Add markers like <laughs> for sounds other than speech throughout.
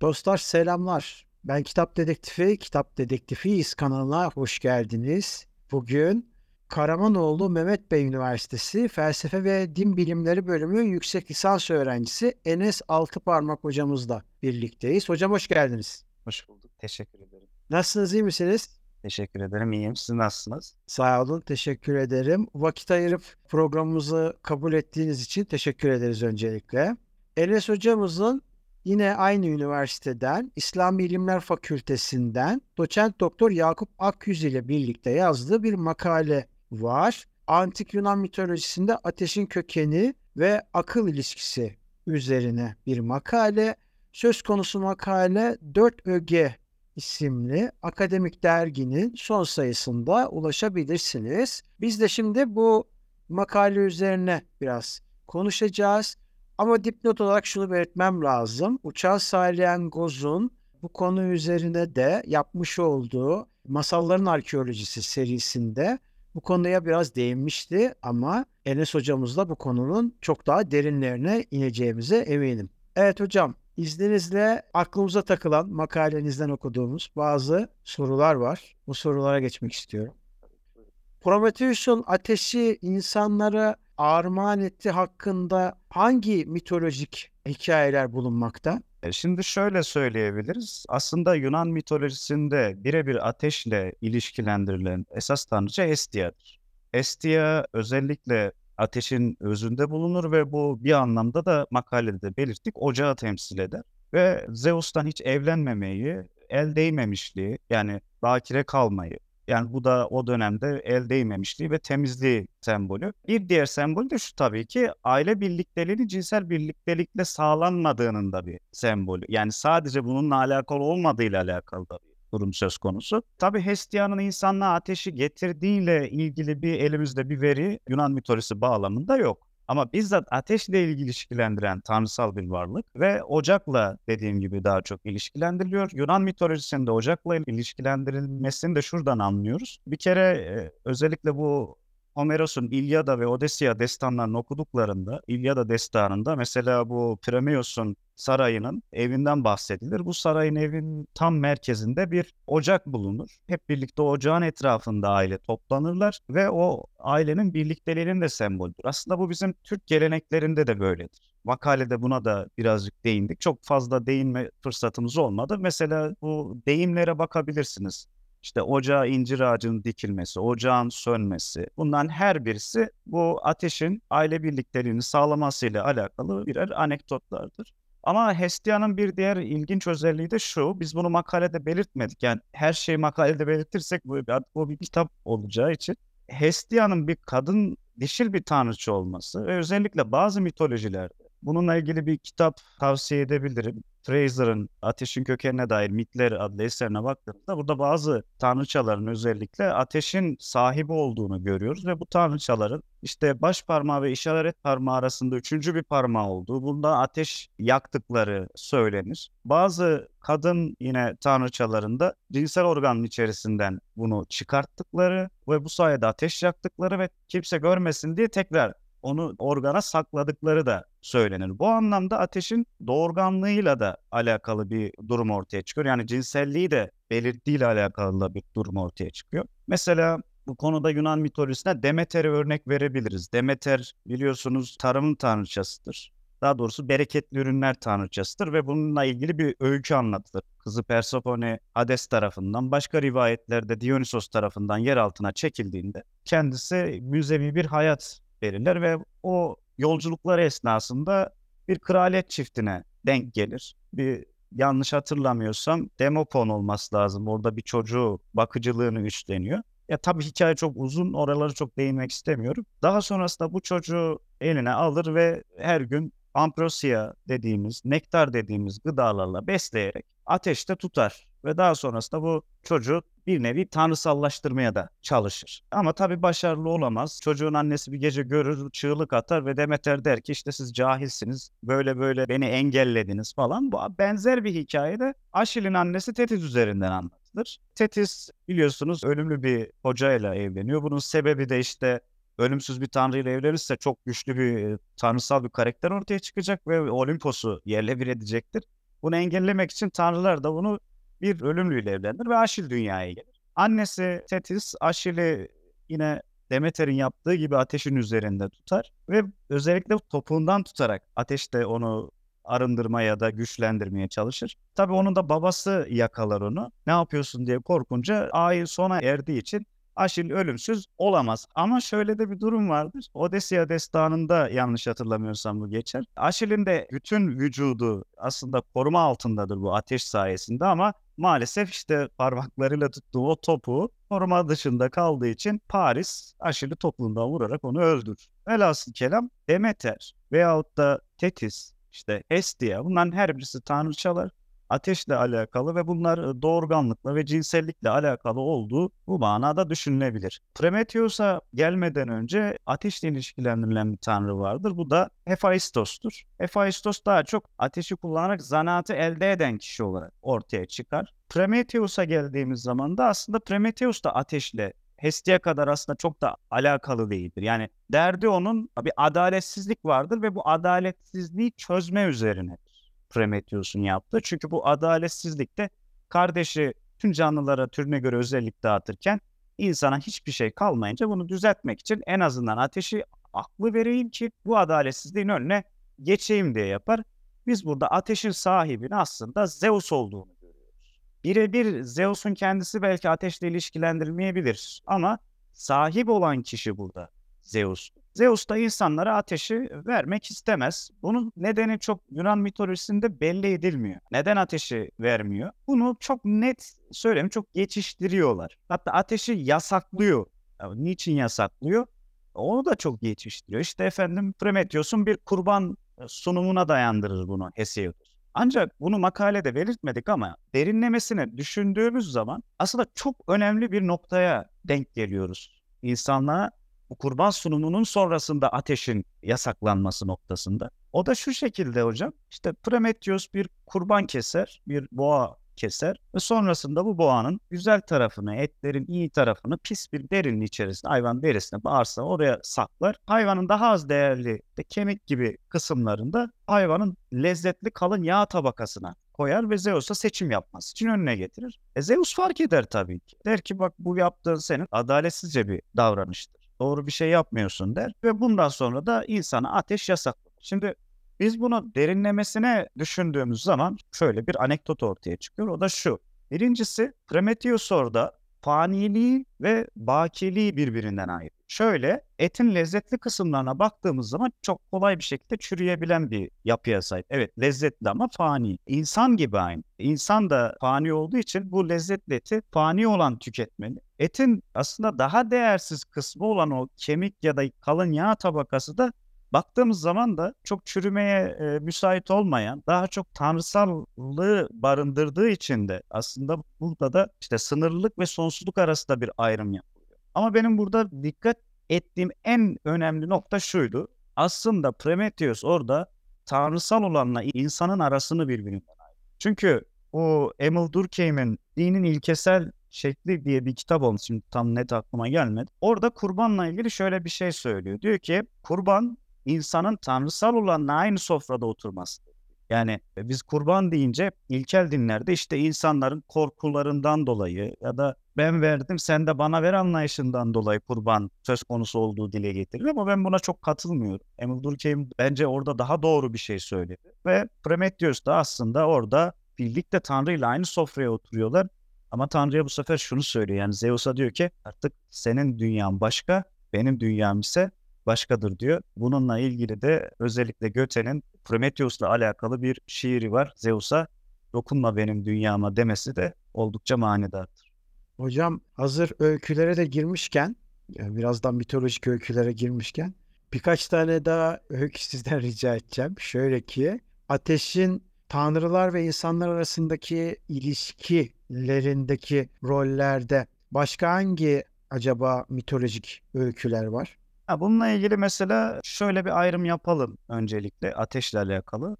Dostlar selamlar. Ben Kitap Dedektifi, Kitap Dedektifiyiz kanalına hoş geldiniz. Bugün Karamanoğlu Mehmet Bey Üniversitesi Felsefe ve Din Bilimleri Bölümü yüksek lisans öğrencisi Enes Altıparmak hocamızla birlikteyiz. Hocam hoş geldiniz. Hoş bulduk. Teşekkür ederim. Nasılsınız, iyi misiniz? Teşekkür ederim. İyiyim. Siz nasılsınız? Sağ olun, teşekkür ederim. Vakit ayırıp programımızı kabul ettiğiniz için teşekkür ederiz öncelikle. Enes hocamızın yine aynı üniversiteden İslam İlimler Fakültesinden doçent doktor Yakup Akyüz ile birlikte yazdığı bir makale var. Antik Yunan mitolojisinde ateşin kökeni ve akıl ilişkisi üzerine bir makale. Söz konusu makale 4 öge isimli akademik derginin son sayısında ulaşabilirsiniz. Biz de şimdi bu makale üzerine biraz konuşacağız. Ama dipnot olarak şunu belirtmem lazım. Uçağı Salyangoz'un bu konu üzerine de yapmış olduğu Masalların Arkeolojisi serisinde bu konuya biraz değinmişti ama Enes hocamızla bu konunun çok daha derinlerine ineceğimize eminim. Evet hocam, izninizle aklımıza takılan makalenizden okuduğumuz bazı sorular var. Bu sorulara geçmek istiyorum. Prometheus'un ateşi insanlara armağan etti hakkında hangi mitolojik hikayeler bulunmakta? E, Şimdi şöyle söyleyebiliriz. Aslında Yunan mitolojisinde birebir ateşle ilişkilendirilen esas tanrıça Hestia'dır. Hestia özellikle ateşin özünde bulunur ve bu bir anlamda da makalede belirttik ocağı temsil eder. Ve Zeus'tan hiç evlenmemeyi, el değmemişliği yani bakire kalmayı yani bu da o dönemde el değmemişliği ve temizliği sembolü. Bir diğer sembol de şu tabii ki aile birlikteliğinin cinsel birliktelikle sağlanmadığının da bir sembolü. Yani sadece bununla alakalı olmadığıyla alakalı da bir durum söz konusu. Tabii Hestia'nın insanlığa ateşi getirdiğiyle ilgili bir elimizde bir veri Yunan mitolojisi bağlamında yok. Ama bizzat ateşle ilişkilendiren tanrısal bir varlık ve ocakla dediğim gibi daha çok ilişkilendiriliyor. Yunan mitolojisinde ocakla ilişkilendirilmesini de şuradan anlıyoruz. Bir kere özellikle bu Homeros'un İlyada ve Odesya destanlarını okuduklarında, İlyada destanında mesela bu Primeos'un sarayının evinden bahsedilir. Bu sarayın evin tam merkezinde bir ocak bulunur. Hep birlikte ocağın etrafında aile toplanırlar ve o ailenin birlikteliğinin de sembolüdür. Aslında bu bizim Türk geleneklerinde de böyledir. Makalede buna da birazcık değindik. Çok fazla değinme fırsatımız olmadı. Mesela bu deyimlere bakabilirsiniz. İşte ocağa incir ağacının dikilmesi, ocağın sönmesi. Bunların her birisi bu ateşin aile birlikteliğini sağlamasıyla alakalı birer anekdotlardır. Ama Hestia'nın bir diğer ilginç özelliği de şu. Biz bunu makalede belirtmedik. Yani her şeyi makalede belirtirsek bu artık bu bir kitap olacağı için. Hestia'nın bir kadın, dişil bir tanrıçı olması ve özellikle bazı mitolojilerde bununla ilgili bir kitap tavsiye edebilirim. Fraser'ın Ateşin Kökenine dair Mitler adlı eserine baktığımızda burada bazı tanrıçaların özellikle ateşin sahibi olduğunu görüyoruz ve bu tanrıçaların işte baş parmağı ve işaret parmağı arasında üçüncü bir parmağı olduğu, bunda ateş yaktıkları söylenir. Bazı kadın yine tanrıçalarında cinsel organın içerisinden bunu çıkarttıkları ve bu sayede ateş yaktıkları ve kimse görmesin diye tekrar onu organa sakladıkları da söylenir. Bu anlamda ateşin doğurganlığıyla da alakalı bir durum ortaya çıkıyor. Yani cinselliği de belirttiğiyle alakalı da bir durum ortaya çıkıyor. Mesela bu konuda Yunan mitolojisine Demeter'e örnek verebiliriz. Demeter biliyorsunuz tarımın tanrıçasıdır. Daha doğrusu bereketli ürünler tanrıçasıdır ve bununla ilgili bir öykü anlatılır. Kızı Persefone Hades tarafından, başka rivayetlerde Dionysos tarafından yer altına çekildiğinde kendisi müzevi bir hayat verirler ve o yolculuklar esnasında bir kraliyet çiftine denk gelir. Bir yanlış hatırlamıyorsam Demopon olması lazım. Orada bir çocuğu bakıcılığını üstleniyor. Ya tabii hikaye çok uzun, oraları çok değinmek istemiyorum. Daha sonrasında bu çocuğu eline alır ve her gün ambrosia dediğimiz, nektar dediğimiz gıdalarla besleyerek ateşte tutar. Ve daha sonrasında bu çocuğu bir nevi tanrısallaştırmaya da çalışır. Ama tabii başarılı olamaz. Çocuğun annesi bir gece görür, çığlık atar ve Demeter der ki işte siz cahilsiniz, böyle böyle beni engellediniz falan. Bu benzer bir hikayede Aşil'in annesi Tetis üzerinden anlatılır. Tetis biliyorsunuz ölümlü bir hocayla evleniyor. Bunun sebebi de işte ölümsüz bir tanrıyla evlenirse çok güçlü bir tanrısal bir karakter ortaya çıkacak ve Olimpos'u yerle bir edecektir. Bunu engellemek için tanrılar da bunu bir ölümlüyle evlendir ve Aşil dünyaya gelir. Annesi Tetis Aşil'i yine Demeter'in yaptığı gibi ateşin üzerinde tutar ve özellikle topuğundan tutarak ateşte onu arındırmaya ya da güçlendirmeye çalışır. Tabii onun da babası yakalar onu. Ne yapıyorsun diye korkunca ayın sona erdiği için Aşil ölümsüz olamaz. Ama şöyle de bir durum vardır. Odesya destanında yanlış hatırlamıyorsam bu geçer. Aşil'in de bütün vücudu aslında koruma altındadır bu ateş sayesinde ama maalesef işte parmaklarıyla tuttuğu o topu koruma dışında kaldığı için Paris Aşil'i topuğundan vurarak onu öldürür. Velhasıl kelam Demeter veyahut da Tetis işte Hestia bunların her birisi tanrıçalar ateşle alakalı ve bunlar doğurganlıkla ve cinsellikle alakalı olduğu bu manada düşünülebilir. Prometheus'a gelmeden önce ateşle ilişkilendirilen bir tanrı vardır. Bu da Hephaistos'tur. Hephaistos daha çok ateşi kullanarak zanaatı elde eden kişi olarak ortaya çıkar. Prometheus'a geldiğimiz zaman da aslında Prometheus da ateşle Hestia kadar aslında çok da alakalı değildir. Yani derdi onun bir adaletsizlik vardır ve bu adaletsizliği çözme üzerinedir. Prometheus'un yaptığı. Çünkü bu adaletsizlikte kardeşi tüm canlılara türüne göre özellik dağıtırken insana hiçbir şey kalmayınca bunu düzeltmek için en azından ateşi aklı vereyim ki bu adaletsizliğin önüne geçeyim diye yapar. Biz burada ateşin sahibini aslında Zeus olduğunu görüyoruz. Birebir Zeus'un kendisi belki ateşle ilişkilendirilmeyebilir ama sahip olan kişi burada Zeus. Zeus da insanlara ateşi vermek istemez. Bunun nedeni çok Yunan mitolojisinde belli edilmiyor. Neden ateşi vermiyor? Bunu çok net söyleyeyim, çok geçiştiriyorlar. Hatta ateşi yasaklıyor. Ya, niçin yasaklıyor? Onu da çok geçiştiriyor. İşte efendim Prometheus'un bir kurban sunumuna dayandırır bunu Hesiodus. Ancak bunu makalede belirtmedik ama derinlemesine düşündüğümüz zaman aslında çok önemli bir noktaya denk geliyoruz. İnsanlığa bu kurban sunumunun sonrasında ateşin yasaklanması noktasında. O da şu şekilde hocam. İşte Prometheus bir kurban keser, bir boğa keser ve sonrasında bu boğanın güzel tarafını, etlerin iyi tarafını pis bir derinin içerisine, hayvan derisine, bağırsağı oraya saklar. Hayvanın daha az değerli de kemik gibi kısımlarında hayvanın lezzetli kalın yağ tabakasına koyar ve Zeus'a seçim yapması için önüne getirir. E Zeus fark eder tabii ki. Der ki bak bu yaptığın senin adaletsizce bir davranıştır doğru bir şey yapmıyorsun der ve bundan sonra da insana ateş yasaklanır. Şimdi biz bunu derinlemesine düşündüğümüz zaman şöyle bir anekdot ortaya çıkıyor. O da şu. Birincisi Prometheus orada faniliği ve bakiliği birbirinden ayırıyor. Şöyle etin lezzetli kısımlarına baktığımız zaman çok kolay bir şekilde çürüyebilen bir yapıya sahip. Evet lezzetli ama fani. İnsan gibi aynı. İnsan da fani olduğu için bu lezzetli eti fani olan tüketmeli. Etin aslında daha değersiz kısmı olan o kemik ya da kalın yağ tabakası da baktığımız zaman da çok çürümeye e, müsait olmayan, daha çok tanrısallığı barındırdığı için de aslında burada da işte sınırlılık ve sonsuzluk arasında bir ayrım yapılıyor. Ama benim burada dikkat ettiğim en önemli nokta şuydu. Aslında Prometheus orada tanrısal olanla insanın arasını birbirinden ayırıyor. Çünkü o Emil Durkheim'in Dinin İlkesel Şekli diye bir kitap olmuş. Şimdi tam net aklıma gelmedi. Orada kurbanla ilgili şöyle bir şey söylüyor. Diyor ki kurban insanın tanrısal olanla aynı sofrada oturması. Yani biz kurban deyince ilkel dinlerde işte insanların korkularından dolayı ya da ben verdim sen de bana ver anlayışından dolayı kurban söz konusu olduğu dile getirilir ama ben buna çok katılmıyorum. Emil Durkheim bence orada daha doğru bir şey söyledi. Ve Prometheus da aslında orada birlikte Tanrı ile aynı sofraya oturuyorlar. Ama Tanrı'ya bu sefer şunu söylüyor. Yani Zeus'a diyor ki artık senin dünyan başka, benim dünyam ise başkadır diyor. Bununla ilgili de özellikle Göte'nin Prometheus'la alakalı bir şiiri var. Zeus'a dokunma benim dünyama demesi de oldukça manidardır. Hocam hazır öykülere de girmişken, yani birazdan mitolojik öykülere girmişken birkaç tane daha öykü <laughs> sizden rica edeceğim. Şöyle ki ateşin tanrılar ve insanlar arasındaki ilişkilerindeki rollerde başka hangi acaba mitolojik öyküler var? Ha, bununla ilgili mesela şöyle bir ayrım yapalım öncelikle ateşle alakalı.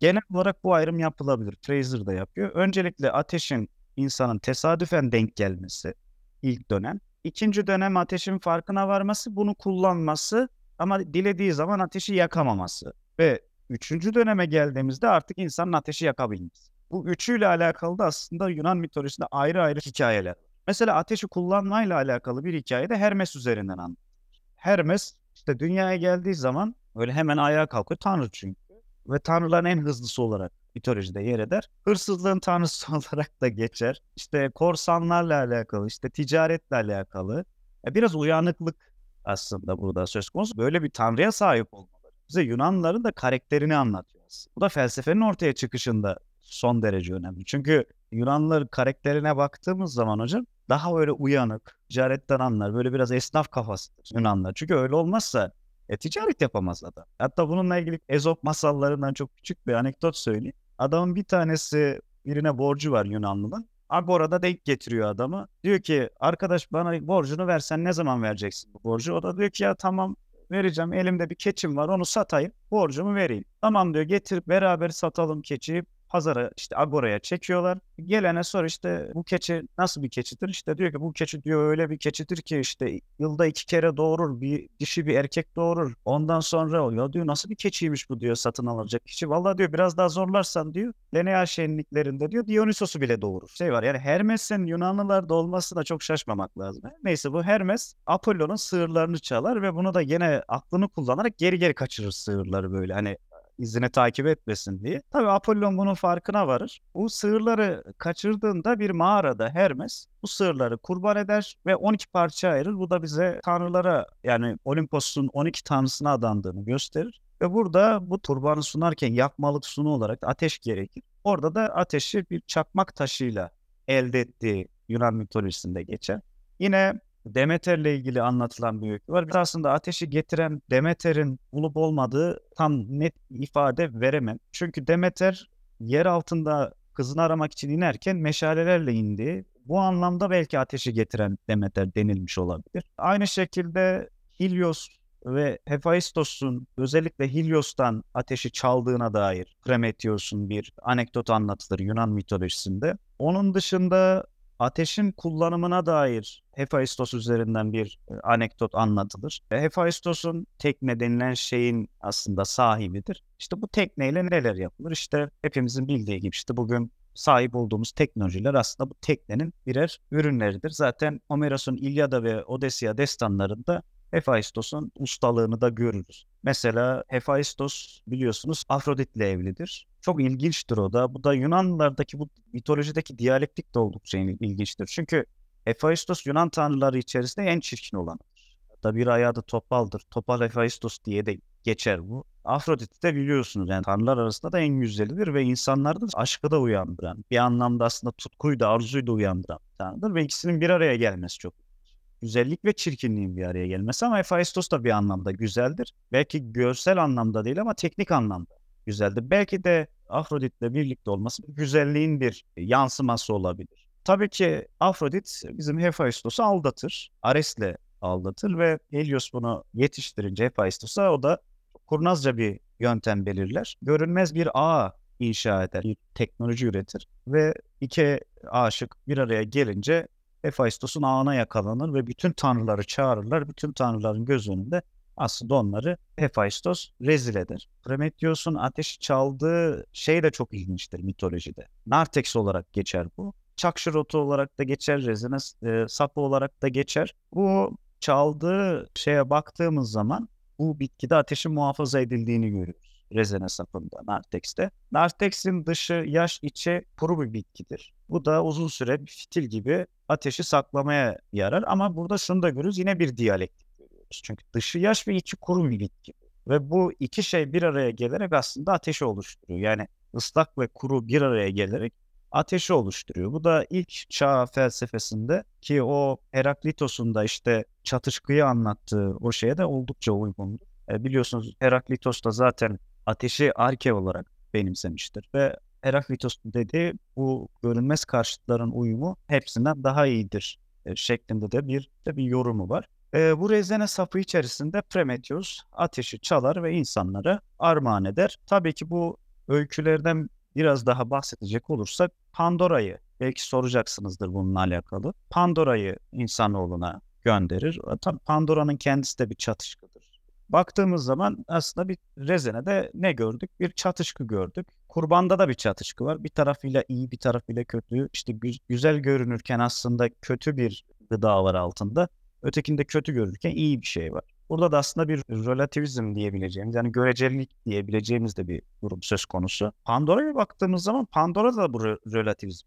Genel olarak bu ayrım yapılabilir. Fraser da yapıyor. Öncelikle ateşin insanın tesadüfen denk gelmesi ilk dönem. İkinci dönem ateşin farkına varması, bunu kullanması ama dilediği zaman ateşi yakamaması. Ve Üçüncü döneme geldiğimizde artık insanın ateşi yakabilmesi. Bu üçüyle alakalı da aslında Yunan mitolojisinde ayrı ayrı hikayeler. Mesela ateşi kullanmayla alakalı bir hikaye de Hermes üzerinden anlatılır. Hermes işte dünyaya geldiği zaman öyle hemen ayağa kalkıyor. Tanrı çünkü. Ve tanrıların en hızlısı olarak mitolojide yer eder. Hırsızlığın tanrısı <laughs> olarak da geçer. İşte korsanlarla alakalı, işte ticaretle alakalı. Biraz uyanıklık aslında burada söz konusu. Böyle bir tanrıya sahip olmaları. Bize Yunanlıların da karakterini anlatıyor. Bu da felsefenin ortaya çıkışında son derece önemli. Çünkü Yunanlıların karakterine baktığımız zaman hocam daha öyle uyanık, ticaretten anlar, böyle biraz esnaf kafasıdır Yunanlar. Çünkü öyle olmazsa e, ticaret yapamaz adam. Hatta bununla ilgili Ezop masallarından çok küçük bir anekdot söyleyeyim. Adamın bir tanesi birine borcu var Yunanlı'nın. Agora'da denk getiriyor adamı. Diyor ki arkadaş bana borcunu versen ne zaman vereceksin bu borcu? O da diyor ki ya tamam vereceğim elimde bir keçim var onu satayım borcumu vereyim. Tamam diyor getirip beraber satalım keçiyi pazara işte Agora'ya çekiyorlar. Gelene sor işte bu keçi nasıl bir keçidir? İşte diyor ki bu keçi diyor öyle bir keçidir ki işte yılda iki kere doğurur. Bir dişi bir erkek doğurur. Ondan sonra ya diyor nasıl bir keçiymiş bu diyor satın alacak kişi. Vallahi diyor biraz daha zorlarsan diyor Lenea şenliklerinde diyor Dionysos'u bile doğurur. Şey var yani Hermes'in Yunanlılarda olmasına çok şaşmamak lazım. Neyse bu Hermes Apollon'un sığırlarını çalar ve bunu da yine aklını kullanarak geri geri kaçırır sığırları böyle hani izini takip etmesin diye. Tabii Apollon bunun farkına varır. Bu sığırları kaçırdığında bir mağarada Hermes bu sığırları kurban eder ve 12 parça ayırır. Bu da bize tanrılara yani Olimpos'un 12 tanrısına adandığını gösterir. Ve burada bu kurbanı sunarken yakmalık sunu olarak ateş gerekir. Orada da ateşi bir çakmak taşıyla elde ettiği Yunan mitolojisinde geçer. Yine Demeter'le ilgili anlatılan bir öykü var. Biz aslında ateşi getiren Demeter'in olup olmadığı tam net ifade veremem. Çünkü Demeter yer altında kızını aramak için inerken meşalelerle indi. Bu anlamda belki ateşi getiren Demeter denilmiş olabilir. Aynı şekilde Helios ve Hephaistos'un özellikle Helios'tan ateşi çaldığına dair Prometheus'un bir anekdot anlatılır Yunan mitolojisinde. Onun dışında ateşin kullanımına dair Hephaistos üzerinden bir e, anekdot anlatılır. E, Hephaistos'un tekne denilen şeyin aslında sahibidir. İşte bu tekneyle neler yapılır? İşte hepimizin bildiği gibi işte bugün sahip olduğumuz teknolojiler aslında bu teknenin birer ürünleridir. Zaten Homeros'un İlyada ve Odesya destanlarında Hephaistos'un ustalığını da görürüz. Mesela Hephaistos biliyorsunuz Afrodit'le evlidir. Çok ilginçtir o da. Bu da Yunanlılardaki bu mitolojideki diyalektik de oldukça ilginçtir. Çünkü Hephaistos Yunan tanrıları içerisinde en çirkin olanıdır. Hatta bir ayağı da topaldır. Topal Hephaistos diye de geçer bu. Afrodit de biliyorsunuz yani tanrılar arasında da en güzelidir ve insanlarda aşkı da uyandıran, bir anlamda aslında tutkuyu da arzuyu da uyandıran tanrıdır ve ikisinin bir araya gelmesi çok güzellik ve çirkinliğin bir araya gelmesi ama Hephaistos da bir anlamda güzeldir. Belki görsel anlamda değil ama teknik anlamda güzeldir. Belki de Afrodit'le birlikte olması güzelliğin bir yansıması olabilir. Tabii ki Afrodit bizim Hephaistos'u aldatır. Ares'le aldatır ve Helios bunu yetiştirince Hephaistos'a o da kurnazca bir yöntem belirler. Görünmez bir ağ inşa eder, bir teknoloji üretir ve iki aşık bir araya gelince Hephaistos'un ağına yakalanır ve bütün tanrıları çağırırlar. Bütün tanrıların göz önünde aslında onları Hephaistos rezil eder. Prometheus'un ateşi çaldığı şey de çok ilginçtir mitolojide. Nartex olarak geçer bu. Çakşırotu olarak da geçer, rezine e, sapı olarak da geçer. Bu çaldığı şeye baktığımız zaman bu bitkide ateşin muhafaza edildiğini görüyoruz. Rezene sapında, Nartex'te. Nartex'in dışı, yaş, içi kuru bir bitkidir. Bu da uzun süre bir fitil gibi ateşi saklamaya yarar. Ama burada şunu da görürüz, yine bir diyalektik görüyoruz. Çünkü dışı yaş ve içi kuru bir bitki. Ve bu iki şey bir araya gelerek aslında ateşi oluşturuyor. Yani ıslak ve kuru bir araya gelerek ateşi oluşturuyor. Bu da ilk çağ felsefesinde ki o Heraklitos'un da işte çatışkıyı anlattığı o şeye de oldukça uygundur. E, biliyorsunuz Heraklitos da zaten ateşi arke olarak benimsemiştir ve Heraklitos dedi bu görünmez karşıtların uyumu hepsinden daha iyidir e, şeklinde de bir de bir yorumu var. E, bu rezene sapı içerisinde Prometheus ateşi çalar ve insanlara armağan eder. Tabii ki bu öykülerden biraz daha bahsedecek olursak Pandora'yı belki soracaksınızdır bununla alakalı. Pandora'yı insanoğluna gönderir. Tabii Pandora'nın kendisi de bir çatışkıdır. Baktığımız zaman aslında bir Rezene'de ne gördük? Bir çatışkı gördük. Kurbanda da bir çatışkı var. Bir tarafıyla iyi, bir tarafıyla kötü. İşte gü- güzel görünürken aslında kötü bir gıda var altında. Ötekinde kötü görünürken iyi bir şey var. Burada da aslında bir relativizm diyebileceğimiz yani görecelilik diyebileceğimiz de bir durum söz konusu. Pandora'ya baktığımız zaman Pandora'da da bu re- relativizm.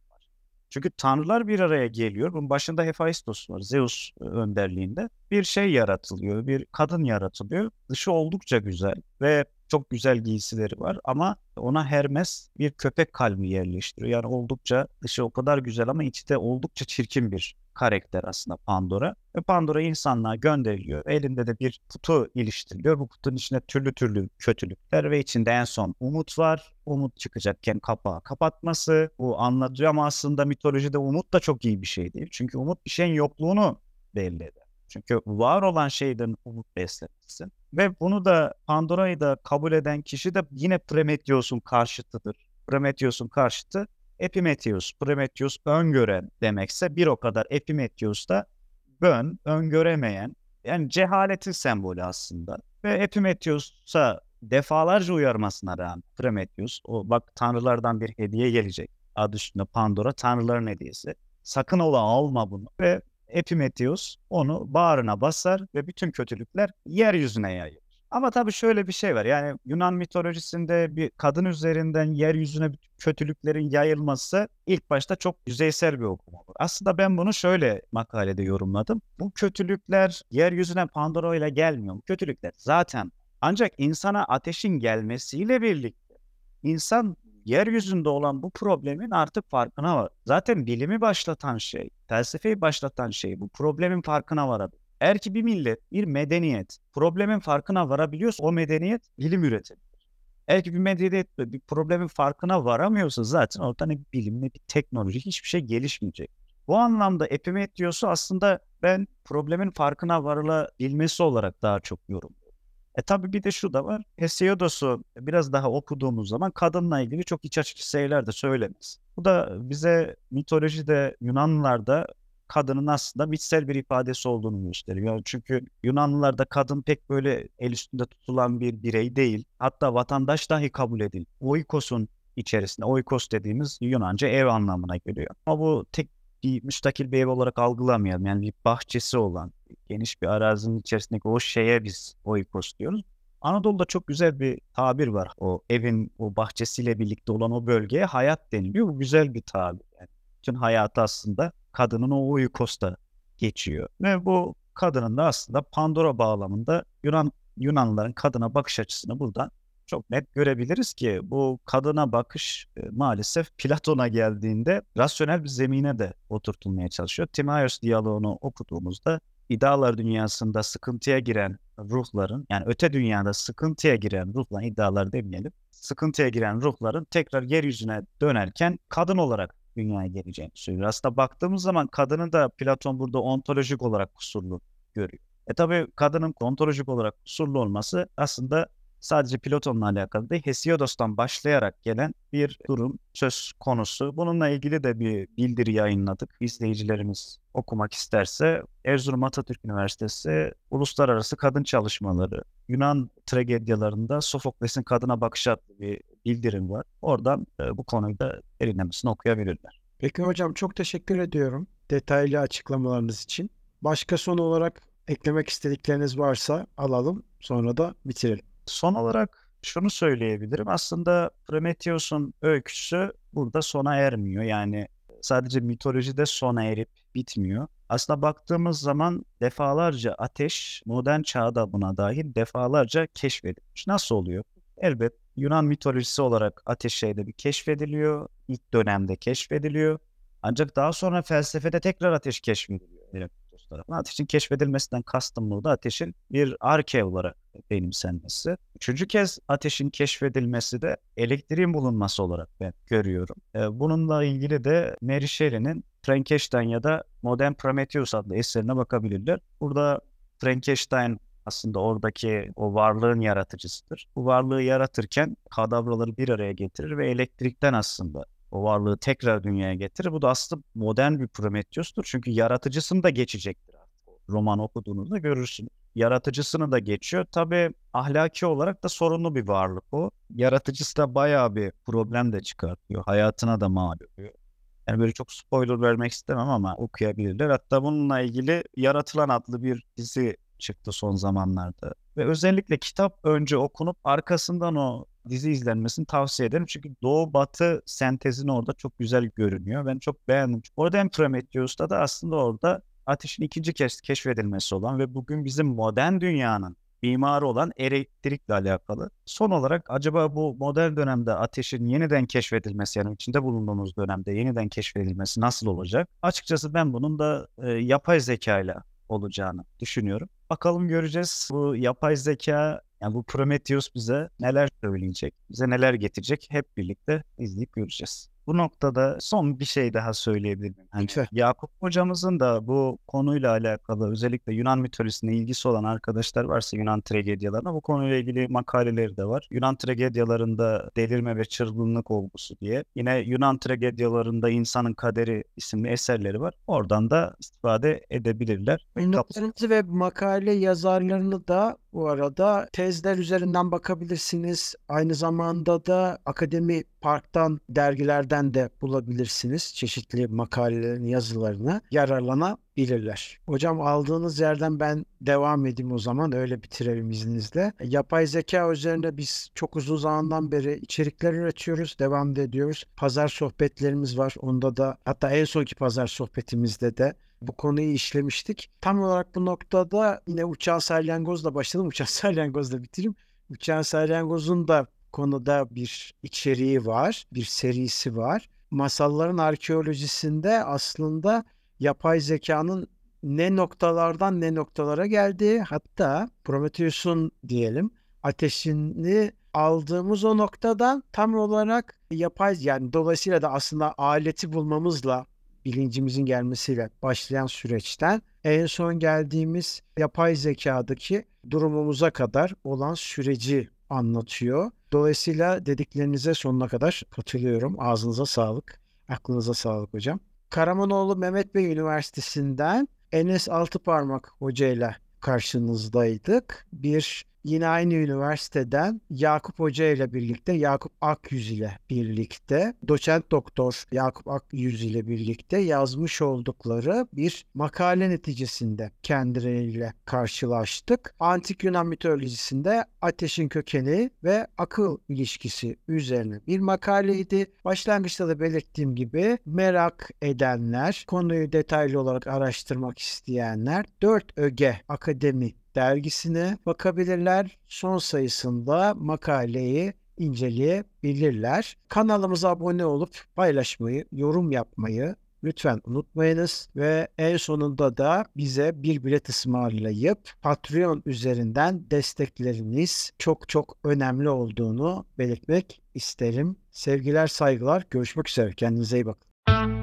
Çünkü tanrılar bir araya geliyor. Bunun başında Hephaistos var. Zeus e, önderliğinde. Bir şey yaratılıyor. Bir kadın yaratılıyor. Dışı oldukça güzel ve çok güzel giysileri var ama ona Hermes bir köpek kalbi yerleştiriyor. Yani oldukça dışı o kadar güzel ama içi de oldukça çirkin bir karakter aslında Pandora. Ve Pandora insanlığa gönderiliyor. Elinde de bir kutu iliştiriliyor. Bu kutunun içinde türlü türlü kötülükler ve içinde en son umut var. Umut çıkacakken kapağı kapatması. Bu anlatıyor ama aslında mitolojide umut da çok iyi bir şey değil. Çünkü umut bir şeyin yokluğunu belli eder. Çünkü var olan şeyden umut beslemişsin. Ve bunu da Pandora'yı da kabul eden kişi de yine Prometheus'un karşıtıdır. Prometheus'un karşıtı Epimetheus. Prometheus öngören demekse bir o kadar Epimetheus da bön, öngöremeyen yani cehaletin sembolü aslında. Ve Epimetheus'a defalarca uyarmasına rağmen Prometheus o bak tanrılardan bir hediye gelecek. Adı üstünde Pandora tanrıların hediyesi. Sakın ola alma bunu. Ve Epimetheus onu bağrına basar ve bütün kötülükler yeryüzüne yayılır. Ama tabii şöyle bir şey var. Yani Yunan mitolojisinde bir kadın üzerinden yeryüzüne kötülüklerin yayılması ilk başta çok yüzeysel bir okuma. Aslında ben bunu şöyle makalede yorumladım. Bu kötülükler yeryüzüne Pandora ile gelmiyor. Bu kötülükler zaten ancak insana ateşin gelmesiyle birlikte insan yeryüzünde olan bu problemin artık farkına var. Zaten bilimi başlatan şey, felsefeyi başlatan şey bu problemin farkına varabilir. Eğer ki bir millet, bir medeniyet problemin farkına varabiliyorsa o medeniyet bilim üretebilir. Eğer ki bir medeniyet bir problemin farkına varamıyorsa zaten orada ne bir bilim ne bir teknoloji hiçbir şey gelişmeyecek. Bu anlamda Epimetheus'u aslında ben problemin farkına varılabilmesi olarak daha çok yorumluyorum. E tabii bir de şu da var. Hesiodos'u biraz daha okuduğumuz zaman kadınla ilgili çok iç açıcı şeyler de söylemez. Bu da bize mitolojide Yunanlılarda kadının aslında mitsel bir ifadesi olduğunu gösteriyor. Çünkü Yunanlılarda kadın pek böyle el üstünde tutulan bir birey değil. Hatta vatandaş dahi kabul edil. Oikos'un içerisinde, oikos dediğimiz Yunanca ev anlamına geliyor. Ama bu tek bir müstakil bir ev olarak algılamayalım. Yani bir bahçesi olan, geniş bir arazinin içerisindeki o şeye biz oikos diyoruz. Anadolu'da çok güzel bir tabir var. O evin o bahçesiyle birlikte olan o bölgeye hayat deniliyor. Bu güzel bir tabir. Yani bütün hayatı aslında kadının o oikosta geçiyor. Ve bu kadının da aslında Pandora bağlamında Yunan Yunanlıların kadına bakış açısını buradan çok net görebiliriz ki bu kadına bakış e, maalesef Platon'a geldiğinde rasyonel bir zemine de oturtulmaya çalışıyor. Timaios diyaloğunu okuduğumuzda iddialar dünyasında sıkıntıya giren ruhların yani öte dünyada sıkıntıya giren ruhların iddialar demeyelim. Sıkıntıya giren ruhların tekrar yeryüzüne dönerken kadın olarak dünyaya geleceğini söylüyor. Aslında baktığımız zaman kadını da Platon burada ontolojik olarak kusurlu görüyor. E tabi kadının ontolojik olarak kusurlu olması aslında sadece Platon'la alakalı değil, Hesiodos'tan başlayarak gelen bir durum söz konusu. Bununla ilgili de bir bildiri yayınladık. İzleyicilerimiz okumak isterse Erzurum Atatürk Üniversitesi Uluslararası Kadın Çalışmaları Yunan tragedyalarında Sofokles'in kadına bakış adlı bir bildirim var. Oradan e, bu konuyu da derinlemesine okuyabilirler. Peki hocam çok teşekkür ediyorum detaylı açıklamalarınız için. Başka son olarak eklemek istedikleriniz varsa alalım sonra da bitirelim. Son olarak şunu söyleyebilirim. Aslında Prometheus'un öyküsü burada sona ermiyor. Yani sadece mitolojide sona erip bitmiyor. Aslında baktığımız zaman defalarca ateş modern çağda buna dahil defalarca keşfedilmiş. Nasıl oluyor? Elbet Yunan mitolojisi olarak ateş şeyde bir keşfediliyor. İlk dönemde keşfediliyor. Ancak daha sonra felsefede tekrar ateş keşfediliyor. Heraklitos tarafından. Ateşin keşfedilmesinden kastım burada ateşin bir arke olarak benimsenmesi. Üçüncü kez ateşin keşfedilmesi de elektriğin bulunması olarak ben görüyorum. Ee, Bununla ilgili de Mary Shelley'nin Frankenstein ya da Modern Prometheus adlı eserine bakabilirler. Burada Frankenstein aslında oradaki o varlığın yaratıcısıdır. Bu varlığı yaratırken kadavraları bir araya getirir ve elektrikten aslında o varlığı tekrar dünyaya getirir. Bu da aslında modern bir Prometheus'tur. Çünkü yaratıcısını da geçecektir. Roman okuduğunuzda görürsünüz. yaratıcısını da geçiyor. Tabii ahlaki olarak da sorunlu bir varlık o. Yaratıcısı da bayağı bir problem de çıkartıyor. Hayatına da mal oluyor. Yani böyle çok spoiler vermek istemem ama okuyabilirler. Hatta bununla ilgili Yaratılan adlı bir dizi çıktı son zamanlarda. Ve özellikle kitap önce okunup arkasından o dizi izlenmesini tavsiye ederim. Çünkü Doğu Batı sentezini orada çok güzel görünüyor. Ben çok beğendim. Orada hem Prometheus'ta da aslında orada ateşin ikinci kez keşfedilmesi olan ve bugün bizim modern dünyanın mimarı olan elektrikle alakalı. Son olarak acaba bu modern dönemde ateşin yeniden keşfedilmesi yani içinde bulunduğumuz dönemde yeniden keşfedilmesi nasıl olacak? Açıkçası ben bunun da e, yapay zeka ile olacağını düşünüyorum. Bakalım göreceğiz. Bu yapay zeka yani bu Prometheus bize neler söyleyecek, bize neler getirecek hep birlikte izleyip göreceğiz. Bu noktada son bir şey daha söyleyebilirim. Hani Lütfen. Yakup hocamızın da bu konuyla alakalı özellikle Yunan mitolojisine ilgisi olan arkadaşlar varsa Yunan tragedyalarına bu konuyla ilgili makaleleri de var. Yunan tragedyalarında delirme ve çılgınlık olgusu diye. Yine Yunan tragedyalarında insanın kaderi isimli eserleri var. Oradan da istifade edebilirler. Notlarınızı ve makale yazarlarını da bu arada tezler üzerinden bakabilirsiniz. Aynı zamanda da Akademi Park'tan dergilerden de bulabilirsiniz. Çeşitli makalelerin yazılarını yararlanabilirler. Hocam aldığınız yerden ben devam edeyim o zaman öyle bitirelim izninizle. Yapay zeka üzerinde biz çok uzun zamandan beri içerikler üretiyoruz, devam ediyoruz. Pazar sohbetlerimiz var. Onda da hatta en sonki pazar sohbetimizde de bu konuyu işlemiştik. Tam olarak bu noktada yine Uçan Salyangoz'la başladım. Uçan <laughs> Salyangoz'la bitireyim. Uçan Salyangoz'un da konuda bir içeriği var, bir serisi var. Masalların arkeolojisinde aslında yapay zekanın ne noktalardan ne noktalara geldiği hatta Prometheus'un diyelim ateşini aldığımız o noktadan tam olarak yapay yani dolayısıyla da aslında aleti bulmamızla bilincimizin gelmesiyle başlayan süreçten en son geldiğimiz yapay zekadaki durumumuza kadar olan süreci anlatıyor. Dolayısıyla dediklerinize sonuna kadar katılıyorum. Ağzınıza sağlık, aklınıza sağlık hocam. Karamanoğlu Mehmet Bey Üniversitesi'nden Enes Altıparmak Hoca ile karşınızdaydık. Bir yine aynı üniversiteden Yakup Hoca ile birlikte, Yakup Akyüz ile birlikte, doçent doktor Yakup Akyüz ile birlikte yazmış oldukları bir makale neticesinde kendileriyle karşılaştık. Antik Yunan mitolojisinde ateşin kökeni ve akıl ilişkisi üzerine bir makaleydi. Başlangıçta da belirttiğim gibi merak edenler, konuyu detaylı olarak araştırmak isteyenler 4 Öge Akademi dergisine bakabilirler. Son sayısında makaleyi inceleyebilirler. Kanalımıza abone olup paylaşmayı, yorum yapmayı lütfen unutmayınız ve en sonunda da bize bir bilet ısmarlayıp Patreon üzerinden destekleriniz çok çok önemli olduğunu belirtmek isterim. Sevgiler, saygılar. Görüşmek üzere. Kendinize iyi bakın.